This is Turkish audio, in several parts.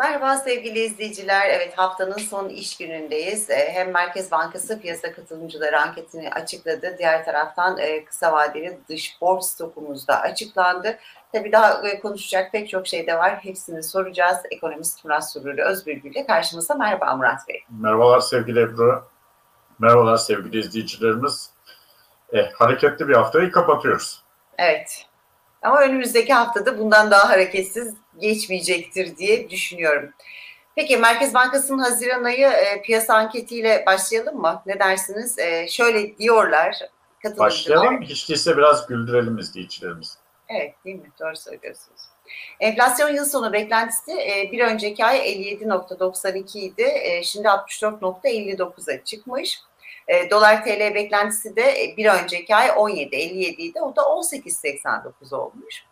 Merhaba sevgili izleyiciler. Evet haftanın son iş günündeyiz. Ee, hem Merkez Bankası piyasa katılımcıları anketini açıkladı. Diğer taraftan e, kısa vadeli dış borç stokumuz da açıklandı. Tabii daha e, konuşacak pek çok şey de var. Hepsini soracağız. Ekonomist Murat Sururi Özbülgül ile karşımızda. Merhaba Murat Bey. Merhabalar sevgili Ebru. Merhabalar sevgili izleyicilerimiz. E, hareketli bir haftayı kapatıyoruz. Evet. Ama önümüzdeki haftada bundan daha hareketsiz geçmeyecektir diye düşünüyorum. Peki Merkez Bankası'nın Haziran ayı e, piyasa anketiyle başlayalım mı? Ne dersiniz? E, şöyle diyorlar Başlayalım. Hiç değilse biraz güldürelim izleyicilerimiz. Evet değil mi? Doğru söylüyorsunuz. Enflasyon yıl sonu beklentisi e, bir önceki ay 57.92 idi. E, şimdi 64.59'a çıkmış. E, dolar TL beklentisi de e, bir önceki ay 17.57 idi. O da 18.89 olmuş.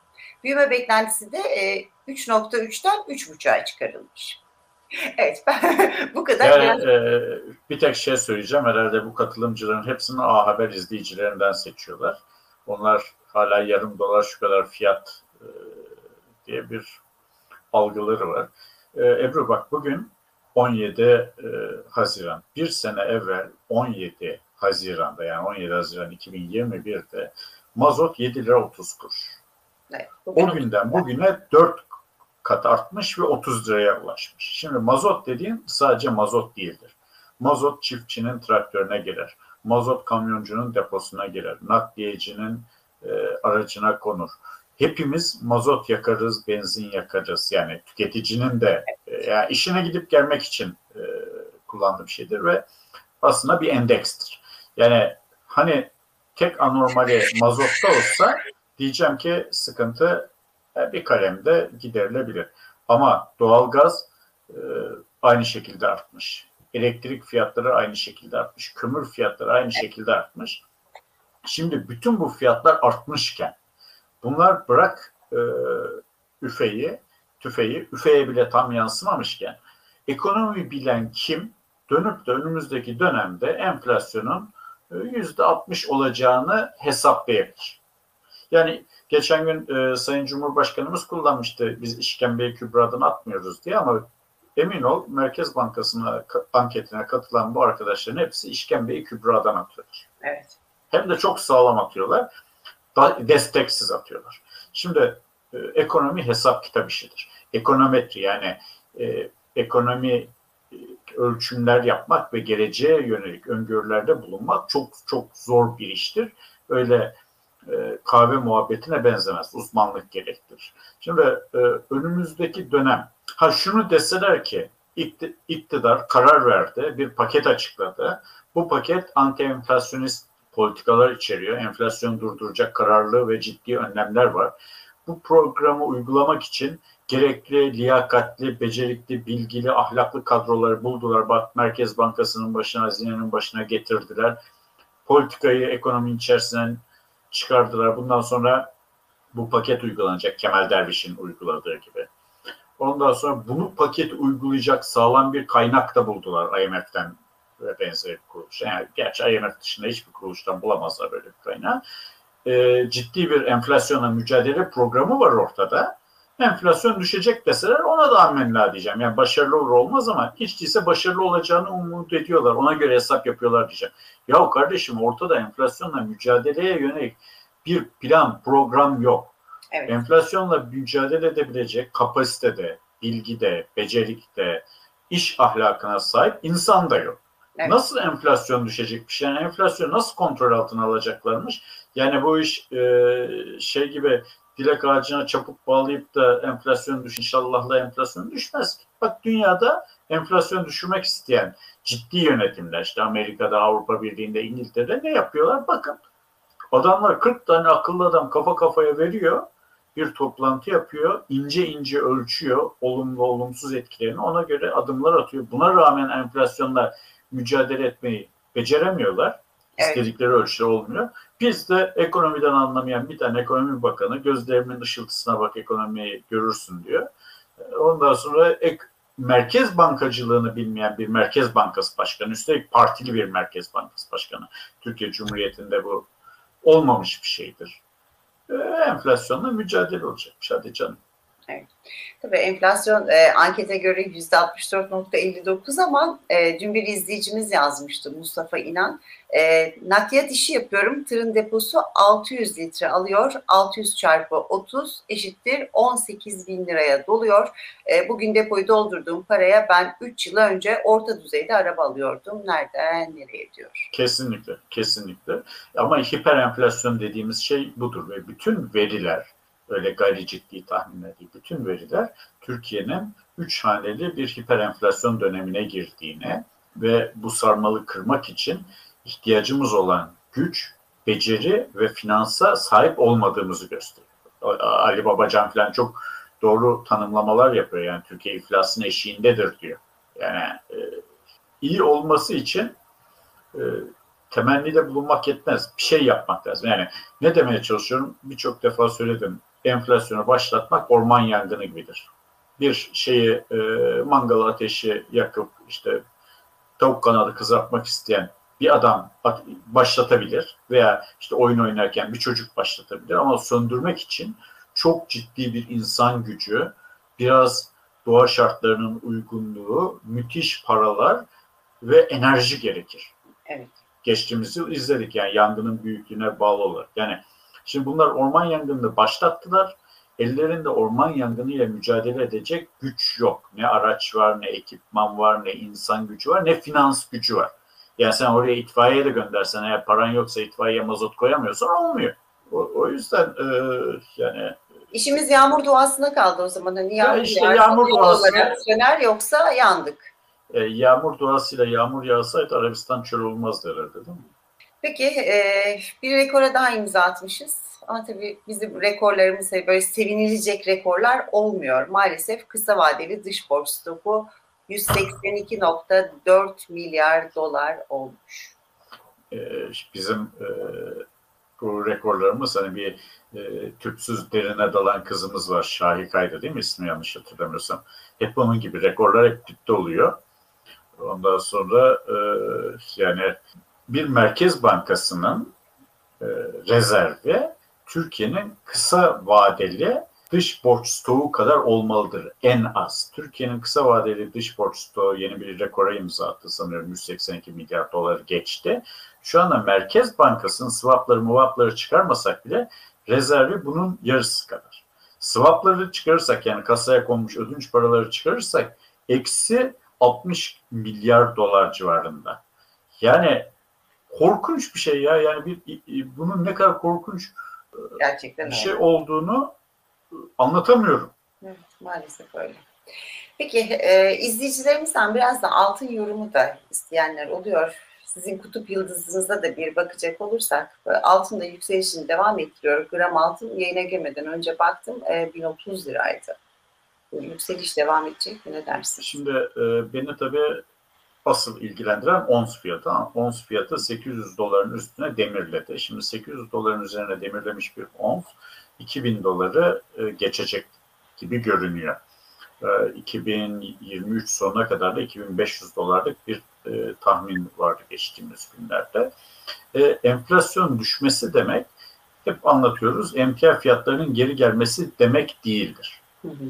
Büyüme beklentisi de e, 3.3'ten 3.5'a çıkarılmış. Evet bu kadar. Yani, e, bir tek şey söyleyeceğim. Herhalde bu katılımcıların hepsini A Haber izleyicilerinden seçiyorlar. Onlar hala yarım dolar şu kadar fiyat e, diye bir algıları var. E, Ebru bak bugün 17 e, Haziran. Bir sene evvel 17 Haziran'da yani 17 Haziran 2021'de mazot 7 lira 30 kuruş. Evet, o günden bugüne 4 kat artmış ve 30 liraya ulaşmış. Şimdi mazot dediğin sadece mazot değildir. Mazot çiftçinin traktörüne girer. Mazot kamyoncunun deposuna girer. Nakliyecinin e, aracına konur. Hepimiz mazot yakarız, benzin yakarız. Yani tüketicinin de e, yani işine gidip gelmek için e, kullandığı bir şeydir ve aslında bir endekstir. Yani hani tek anormali mazotta olsa diyeceğim ki sıkıntı e, bir kalemde giderilebilir. Ama doğalgaz e, aynı şekilde artmış. Elektrik fiyatları aynı şekilde artmış. Kömür fiyatları aynı şekilde artmış. Şimdi bütün bu fiyatlar artmışken bunlar bırak e, üfeyi, tüfeği, üfeye bile tam yansımamışken ekonomi bilen kim dönüp de önümüzdeki dönemde enflasyonun yüzde 60 olacağını hesaplayabilir. Yani geçen gün e, Sayın Cumhurbaşkanımız kullanmıştı biz işkembeye kübradan atmıyoruz diye ama emin ol Merkez Bankası'na anketine katılan bu arkadaşların hepsi işkembeyi kübradan atıyorlar. Evet. Hem de çok sağlam atıyorlar. Desteksiz atıyorlar. Şimdi e, ekonomi hesap kitap işidir. Ekonometri yani e, ekonomi e, ölçümler yapmak ve geleceğe yönelik öngörülerde bulunmak çok çok zor bir iştir. Öyle e, kahve muhabbetine benzemez. Uzmanlık gerektirir. Şimdi e, önümüzdeki dönem ha şunu deseler ki iktidar karar verdi, bir paket açıkladı. Bu paket anti enflasyonist politikalar içeriyor. Enflasyon durduracak kararlı ve ciddi önlemler var. Bu programı uygulamak için gerekli, liyakatli, becerikli, bilgili, ahlaklı kadroları buldular. Bak Merkez Bankası'nın başına, hazinenin başına getirdiler. Politikayı ekonominin içerisinden çıkardılar. Bundan sonra bu paket uygulanacak Kemal Derviş'in uyguladığı gibi. Ondan sonra bunu paket uygulayacak sağlam bir kaynak da buldular IMF'den ve benzeri bir kuruluş. Yani gerçi IMF dışında hiçbir kuruluştan bulamazlar böyle bir kaynağı. E, ciddi bir enflasyona mücadele programı var ortada. Enflasyon düşecek deseler ona da amenna diyeceğim. Yani başarılı olur olmaz ama hiç değilse başarılı olacağını umut ediyorlar. Ona göre hesap yapıyorlar diyeceğim. Yahu kardeşim ortada enflasyonla mücadeleye yönelik bir plan, program yok. Evet. Enflasyonla mücadele edebilecek kapasitede, bilgide, becerikte, iş ahlakına sahip insan da yok. Evet. Nasıl enflasyon düşecekmiş? Yani enflasyon nasıl kontrol altına alacaklarmış? Yani bu iş e, şey gibi dilek ağacına çaput bağlayıp da enflasyon düş inşallahla enflasyon düşmez. Bak dünyada enflasyon düşürmek isteyen ciddi yönetimler işte Amerika'da, Avrupa Birliği'nde, İngiltere'de ne yapıyorlar? Bakın adamlar 40 tane akıllı adam kafa kafaya veriyor. Bir toplantı yapıyor, ince ince ölçüyor olumlu olumsuz etkilerini ona göre adımlar atıyor. Buna rağmen enflasyonla mücadele etmeyi beceremiyorlar. Evet. İstedikleri ölçüde olmuyor. Biz de ekonomiden anlamayan bir tane ekonomi bakanı gözlerimin ışıltısına bak ekonomiyi görürsün diyor. Ondan sonra ek, merkez bankacılığını bilmeyen bir merkez bankası başkanı, üstelik partili bir merkez bankası başkanı. Türkiye Cumhuriyeti'nde bu olmamış bir şeydir. Ee, enflasyonla mücadele olacakmış hadi canım. Tabii enflasyon e, ankete göre %64.59 ama e, dün bir izleyicimiz yazmıştı Mustafa İnan. E, nakliyat işi yapıyorum. Tırın deposu 600 litre alıyor. 600 çarpı 30 eşittir 18 bin liraya doluyor. E, bugün depoyu doldurduğum paraya ben 3 yıl önce orta düzeyde araba alıyordum. Nereden nereye diyor. Kesinlikle, kesinlikle. Ama hiper enflasyon dediğimiz şey budur ve bütün veriler öyle gayri ciddi tahminler değil. Bütün veriler Türkiye'nin üç haneli bir hiperenflasyon dönemine girdiğine ve bu sarmalı kırmak için ihtiyacımız olan güç, beceri ve finansa sahip olmadığımızı gösteriyor. Ali Babacan falan çok doğru tanımlamalar yapıyor. Yani Türkiye iflasın eşiğindedir diyor. Yani e, iyi olması için e, temennide bulunmak yetmez. Bir şey yapmak lazım. Yani ne demeye çalışıyorum? Birçok defa söyledim enflasyonu başlatmak orman yangını gibidir. Bir şeyi e, mangal ateşi yakıp işte tavuk kanadı kızartmak isteyen bir adam başlatabilir veya işte oyun oynarken bir çocuk başlatabilir ama söndürmek için çok ciddi bir insan gücü, biraz doğa şartlarının uygunluğu, müthiş paralar ve enerji gerekir. Evet. Geçtiğimiz yıl izledik yani yangının büyüklüğüne bağlı olarak. Yani Şimdi bunlar orman yangınını başlattılar. Ellerinde orman yangınıyla mücadele edecek güç yok. Ne araç var, ne ekipman var, ne insan gücü var, ne finans gücü var. Yani sen oraya itfaiye de göndersen eğer paran yoksa itfaiye mazot koyamıyorsan olmuyor. O, o yüzden e, yani İşimiz yağmur duasına kaldı o zaman. Hani yağmur, ya işte yağmur duası söner yoksa yandık. E, yağmur duasıyla yağmur yağsaydı Arabistan çöl olmazdı herhalde değil mi? Peki e, bir rekora daha imza atmışız. Ama tabii bizim rekorlarımız böyle sevinilecek rekorlar olmuyor. Maalesef kısa vadeli dış borç stoku 182.4 milyar dolar olmuş. Ee, bizim e, bu rekorlarımız hani bir e, tüpsüz derine dalan kızımız var. Şahikay'da değil mi ismi yanlış hatırlamıyorsam. Hep onun gibi rekorlar hep tüpte oluyor. Ondan sonra e, yani bir merkez bankasının e, rezervi Türkiye'nin kısa vadeli dış borç stoğu kadar olmalıdır en az. Türkiye'nin kısa vadeli dış borç stoğu yeni bir rekora imza attı sanıyorum 182 milyar dolar geçti. Şu anda Merkez Bankası'nın swapları muvapları çıkarmasak bile rezervi bunun yarısı kadar. Swapları çıkarırsak yani kasaya konmuş ödünç paraları çıkarırsak eksi 60 milyar dolar civarında. Yani korkunç bir şey ya. Yani bir bunun ne kadar korkunç Gerçekten bir şey olduğunu anlatamıyorum. Evet, maalesef öyle. Peki e, izleyicilerimizden biraz da altın yorumu da isteyenler oluyor. Sizin kutup yıldızınıza da bir bakacak olursak altın da yükselişini devam ettiriyor. Gram altın yayına girmeden önce baktım e, 1030 liraydı. Bu yükseliş devam edecek mi ne dersin? Şimdi e, beni tabii asıl ilgilendiren ons fiyatı. Ons fiyatı 800 doların üstüne demirledi. Şimdi 800 doların üzerine demirlemiş bir ons 2000 doları e, geçecek gibi görünüyor. 2023 e, sonuna kadar da 2500 dolarlık bir e, tahmin vardı geçtiğimiz günlerde. enflasyon düşmesi demek hep anlatıyoruz emtia fiyatlarının geri gelmesi demek değildir. Hı hı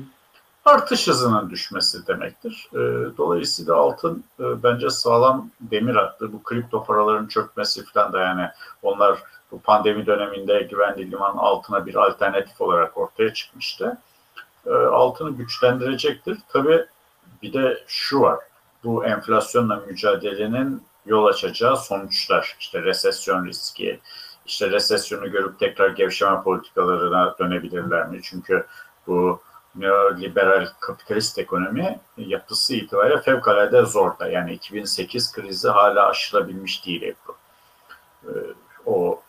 artış hızının düşmesi demektir. E, dolayısıyla altın e, bence sağlam demir attı. Bu kripto paraların çökmesi falan da yani onlar bu pandemi döneminde güvenli liman altına bir alternatif olarak ortaya çıkmıştı. E, altını güçlendirecektir. Tabii bir de şu var. Bu enflasyonla mücadelenin yol açacağı sonuçlar, işte resesyon riski, işte resesyonu görüp tekrar gevşeme politikalarına dönebilirler mi? Çünkü bu neoliberal kapitalist ekonomi yapısı itibariyle fevkalade zorda. Yani 2008 krizi hala aşılabilmiş değil Ebru. Ee, o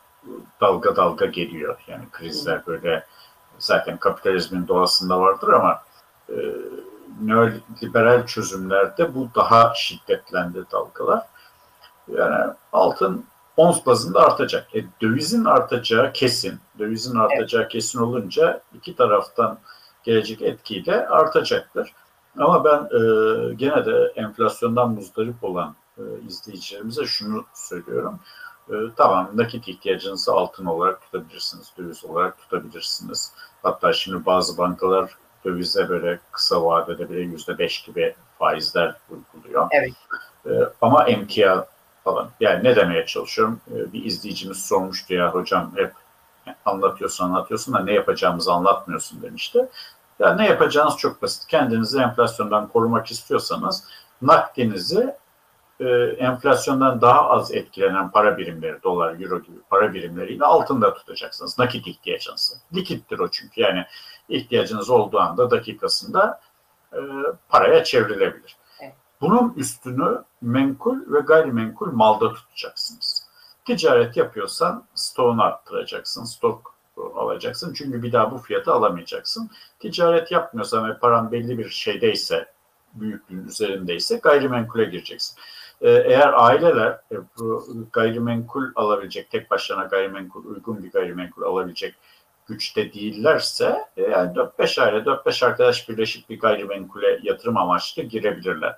dalga dalga geliyor. Yani krizler böyle zaten kapitalizmin doğasında vardır ama e, neoliberal çözümlerde bu daha şiddetlendi dalgalar. Yani altın ons bazında artacak. E, dövizin artacağı kesin. Dövizin artacağı kesin olunca iki taraftan gelecek etkiyle artacaktır. Ama ben e, gene de enflasyondan muzdarip olan e, izleyicilerimize şunu söylüyorum. E, tamam nakit ihtiyacınızı altın olarak tutabilirsiniz, döviz olarak tutabilirsiniz. Hatta şimdi bazı bankalar dövize böyle kısa vadede bile yüzde beş gibi faizler uyguluyor. Evet. E, ama emtia falan. Yani ne demeye çalışıyorum? E, bir izleyicimiz sormuştu ya hocam hep anlatıyorsun anlatıyorsun da ne yapacağımızı anlatmıyorsun demişti. Ya ne yapacağınız çok basit. Kendinizi enflasyondan korumak istiyorsanız nakdinizi e, enflasyondan daha az etkilenen para birimleri, dolar, euro gibi para birimleriyle altında tutacaksınız. Nakit ihtiyacınızı. Likittir o çünkü. Yani ihtiyacınız olduğu anda dakikasında e, paraya çevrilebilir. Evet. Bunun üstünü menkul ve gayrimenkul malda tutacaksınız. Ticaret yapıyorsan stoğunu arttıracaksın, stok alacaksın. Çünkü bir daha bu fiyatı alamayacaksın. Ticaret yapmıyorsan ve paran belli bir şeydeyse, büyüklüğün üzerindeyse gayrimenkule gireceksin. Ee, eğer aileler e, bu gayrimenkul alabilecek, tek başına gayrimenkul, uygun bir gayrimenkul alabilecek güçte değillerse e, yani 4-5 aile, 4-5 arkadaş birleşip bir gayrimenkule yatırım amaçlı girebilirler.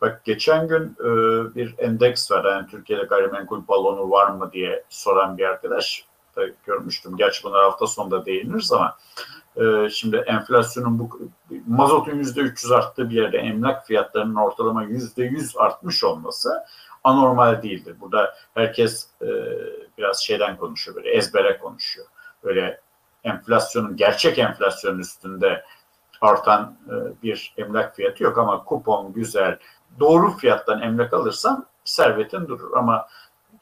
Bak geçen gün e, bir endeks var. Yani Türkiye'de gayrimenkul balonu var mı diye soran bir arkadaş da görmüştüm. Gerçi bunlar hafta sonunda değiniriz ama e, şimdi enflasyonun bu mazotun yüzde 300 arttığı bir yerde emlak fiyatlarının ortalama yüzde 100 artmış olması anormal değildir. Burada herkes e, biraz şeyden konuşuyor böyle ezbere konuşuyor. Böyle enflasyonun gerçek enflasyonun üstünde artan e, bir emlak fiyatı yok ama kupon güzel, doğru fiyattan emlak alırsan servetin durur ama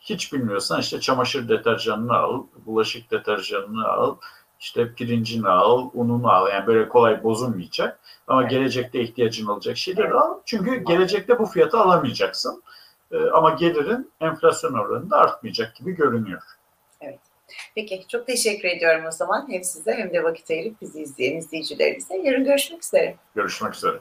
hiç bilmiyorsan işte çamaşır deterjanını al, bulaşık deterjanını al, işte pirincini al, ununu al. Yani böyle kolay bozulmayacak. Ama Evet. gelecekte ihtiyacın olacak şeyleri al. Çünkü gelecekte bu fiyatı alamayacaksın. Ee, ama gelirin enflasyon oranında artmayacak gibi görünüyor. Peki çok teşekkür ediyorum o zaman hem size hem de vakit ayırıp bizi izleyen izleyicilerimize. Yarın görüşmek üzere. Görüşmek üzere.